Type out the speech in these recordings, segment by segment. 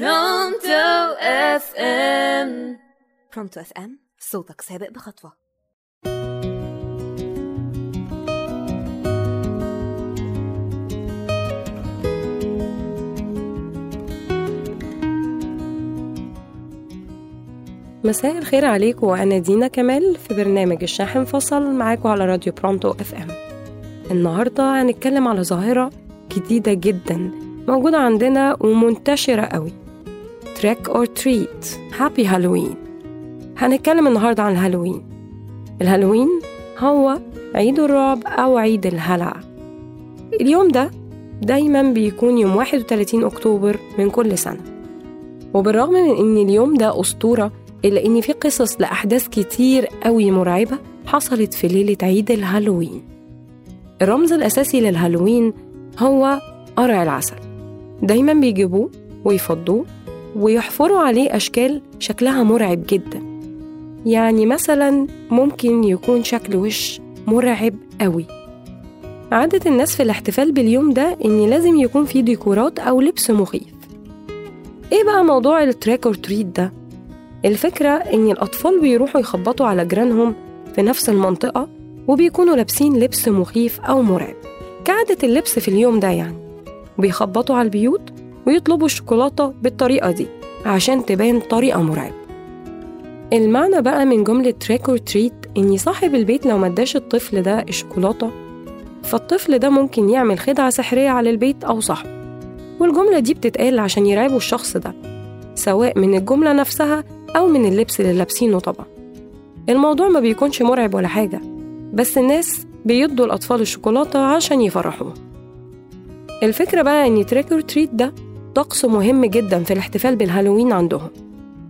Pronto FM Pronto FM صوتك سابق بخطوة. مساء الخير عليكم وأنا دينا كمال في برنامج الشاحن فصل معاكم على راديو Pronto FM النهاردة هنتكلم على ظاهرة جديدة جدا موجودة عندنا ومنتشرة قوي. trick or treat happy Halloween هنتكلم النهاردة عن الهالوين. الهالوين هو عيد الرعب أو عيد الهلع. اليوم ده دايما بيكون يوم 31 أكتوبر من كل سنة. وبالرغم من إن اليوم ده أسطورة إلا إن في قصص لأحداث كتير قوي مرعبة حصلت في ليلة عيد الهالوين. الرمز الأساسي للهالوين هو قرع العسل. دايما بيجيبوه ويفضوه ويحفروا عليه أشكال شكلها مرعب جدا. يعني مثلا ممكن يكون شكل وش مرعب قوي. عادة الناس في الاحتفال باليوم ده إن لازم يكون في ديكورات أو لبس مخيف. إيه بقى موضوع ال trick or treat ده؟ الفكرة إن الأطفال بيروحوا يخبطوا على جيرانهم في نفس المنطقة وبيكونوا لابسين لبس مخيف أو مرعب. كعادة اللبس في اليوم ده يعني. بيخبطوا على البيوت ويطلبوا الشوكولاتة بالطريقة دي عشان تبان طريقة مرعبة. المعنى بقى من جملة trick or treat إن صاحب البيت لو مداش الطفل ده الشوكولاتة فالطفل ده ممكن يعمل خدعة سحرية على البيت أو صاحبه. والجملة دي بتتقال عشان يرعبوا الشخص ده سواء من الجملة نفسها أو من اللبس اللي لابسينه طبعا. الموضوع ما بيكونش مرعب ولا حاجة بس الناس بيدوا الأطفال الشوكولاتة عشان يفرحوهم الفكرة بقى إن trick or treat ده طقس مهم جدا في الاحتفال بالهالوين عندهم.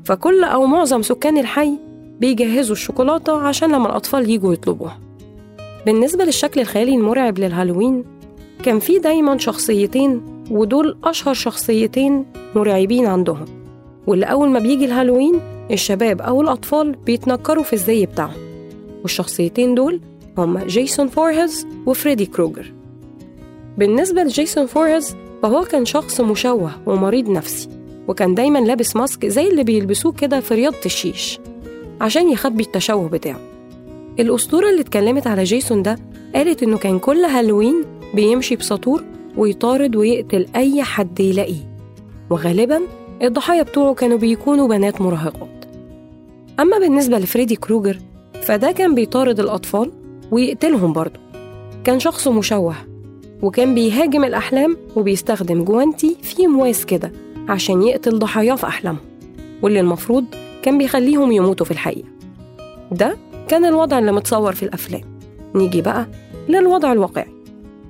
فكل أو معظم سكان الحي بيجهزوا الشوكولاتة عشان لما الأطفال يجوا يطلبوها. بالنسبة للشكل الخيالي المرعب للهالوين كان في دايما شخصيتين ودول أشهر شخصيتين مرعبين عندهم. واللي أول ما بيجي الهالوين الشباب أو الأطفال بيتنكروا في الزي بتاعهم. والشخصيتين دول هما جيسون فورهز وفريدي كروجر. بالنسبة لجيسون فورهز فهو كان شخص مشوه ومريض نفسي وكان دايما لابس mask زي اللي بيلبسوه كده في رياضة الشيش عشان يخبي التشوه بتاعه. الأسطورة اللي اتكلمت على جيسون ده قالت إنه كان كل هالوين بيمشي بساطور ويطارد ويقتل أي حد يلاقيه وغالبا الضحايا بتوعه كانوا بيكونوا بنات مراهقات. أما بالنسبة لفريدي كروجر فده كان بيطارد الأطفال ويقتلهم برضه. كان شخص مشوه وكان بيهاجم الأحلام وبيستخدم جوانتي فيه مواس كده عشان يقتل ضحاياه في أحلامهم واللي المفروض كان بيخليهم يموتوا في الحقيقة. ده كان الوضع اللي متصور في الأفلام. نيجي بقى للوضع الواقعي.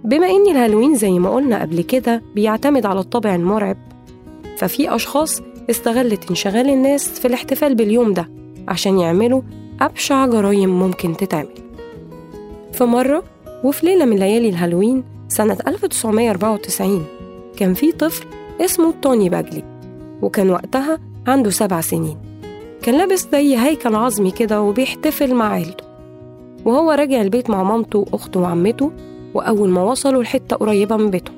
بما إن الهالوين زي ما قلنا قبل كده بيعتمد على الطابع المرعب ففي أشخاص استغلت انشغال الناس في الاحتفال باليوم ده عشان يعملوا أبشع جرايم ممكن تتعمل. في مرة وفي ليلة من ليالي الهالوين سنة 1994 كان في طفل اسمه توني باجلي وكان وقتها عنده سبع سنين. كان لابس زي هيكل عظمي كده وبيحتفل مع عيلته. وهو راجع البيت مع مامته وأخته وعمته وأول ما وصلوا لحتة قريبة من بيتهم.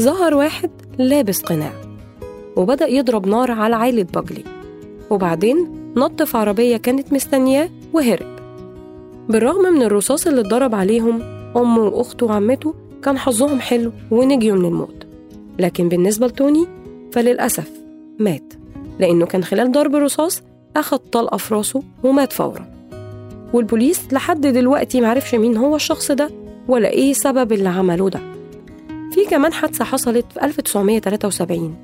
ظهر واحد لابس قناع وبدأ يضرب نار على عائلة باجلي وبعدين نط في عربية كانت مستنياه وهرب. بالرغم من الرصاص اللي اتضرب عليهم أمه وأخته وعمته كان حظهم حلو ونجيوا من الموت. لكن بالنسبة لتوني فللأسف مات. لأنه كان خلال ضرب الرصاص أخد طلقة في راسه ومات فورا. والبوليس لحد دلوقتي معرفش مين هو الشخص ده ولا إيه سبب اللي عمله ده. في كمان حادثة حصلت في 1973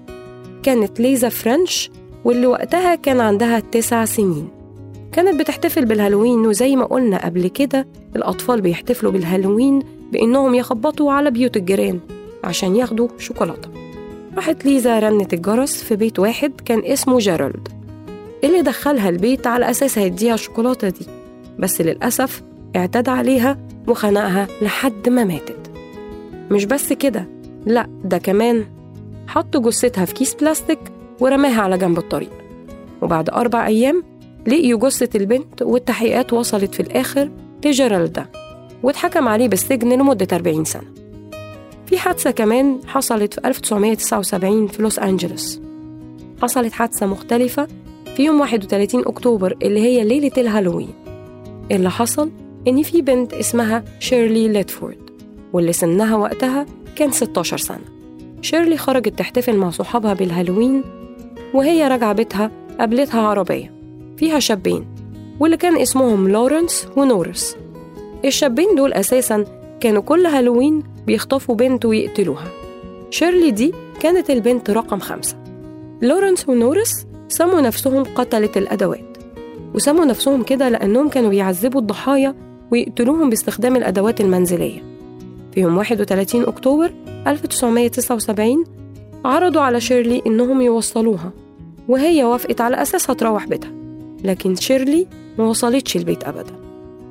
كانت ليزا فرنش واللي وقتها كان عندها تسع سنين. كانت بتحتفل بالهالوين وزي ما قلنا قبل كده الأطفال بيحتفلوا بالهالوين بإنهم يخبطوا على بيوت الجيران عشان ياخدوا شوكولاتة. راحت ليزا رنت الجرس في بيت واحد كان اسمه جيرالد اللي دخلها البيت على أساس هيديها الشوكولاتة دي. بس للأسف اعتدى عليها وخنقها لحد ما ماتت. مش بس كده لأ ده كمان حط جثتها في كيس بلاستيك ورماها على جنب الطريق. وبعد أربع أيام لقيوا جثة البنت والتحقيقات وصلت في الآخر لجيرالد. ده واتحكم عليه بالسجن لمدة 40 سنة. في حادثة كمان حصلت في 1979 في لوس أنجلوس. حصلت حادثة مختلفة في يوم 31 أكتوبر اللي هي ليلة الهالوين. اللي حصل إن في بنت اسمها شيرلي ليتفورد واللي سنها وقتها كان 16 سنة. شيرلي خرجت تحتفل مع صحابها بالهالوين وهي راجعة بيتها قابلتها عربية فيها شابين واللي كان اسمهم لورنس ونورس. الشابين دول أساسا كانوا كل هالوين بيخطفوا بنت ويقتلوها. شيرلي دي كانت البنت رقم خمسة. لورنس ونورس سموا نفسهم قتلة الأدوات. وسموا نفسهم كده لأنهم كانوا بيعذبوا الضحايا ويقتلوهم باستخدام الأدوات المنزلية. في يوم 31 أكتوبر 1979 عرضوا على شيرلي إنهم يوصلوها وهي وافقت على أساس هتروح بيتها. لكن شيرلي ما وصلتش البيت أبدا.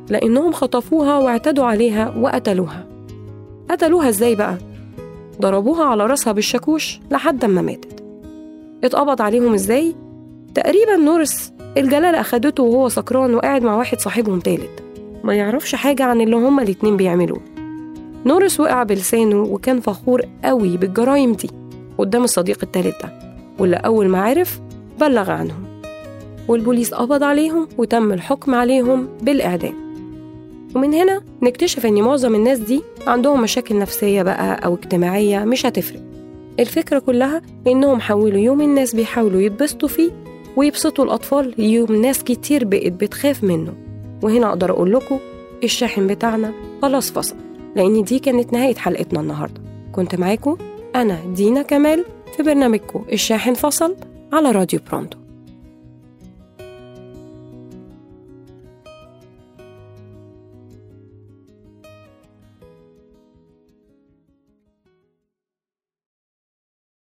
لأنهم خطفوها واعتدوا عليها وقتلوها. قتلوها إزاي بقى؟ ضربوها على راسها بالشاكوش لحد ما ماتت. اتقبض عليهم إزاي؟ تقريبا نورس الجلالة أخدته وهو سكران وقاعد مع واحد صاحبهم تالت. ما يعرفش حاجة عن اللي هما الاتنين بيعملوه. نورس وقع بلسانه وكان فخور قوي بالجرايم دي قدام الصديق التالت ده واللي أول ما عرف بلغ عنهم. والبوليس قبض عليهم وتم الحكم عليهم بالإعدام. ومن هنا نكتشف إن معظم الناس دي عندهم مشاكل نفسية بقى أو اجتماعية مش هتفرق. الفكرة كلها إنهم حولوا يوم الناس بيحاولوا يتبسطوا فيه ويبسطوا الأطفال يوم ناس كتير بقت بتخاف منه. وهنا أقدر أقول لكم الشاحن بتاعنا خلاص فصل لأن دي كانت نهاية حلقتنا النهاردة. كنت معاكم أنا دينا كمال في برنامجكم الشاحن فصل على راديو برونتو.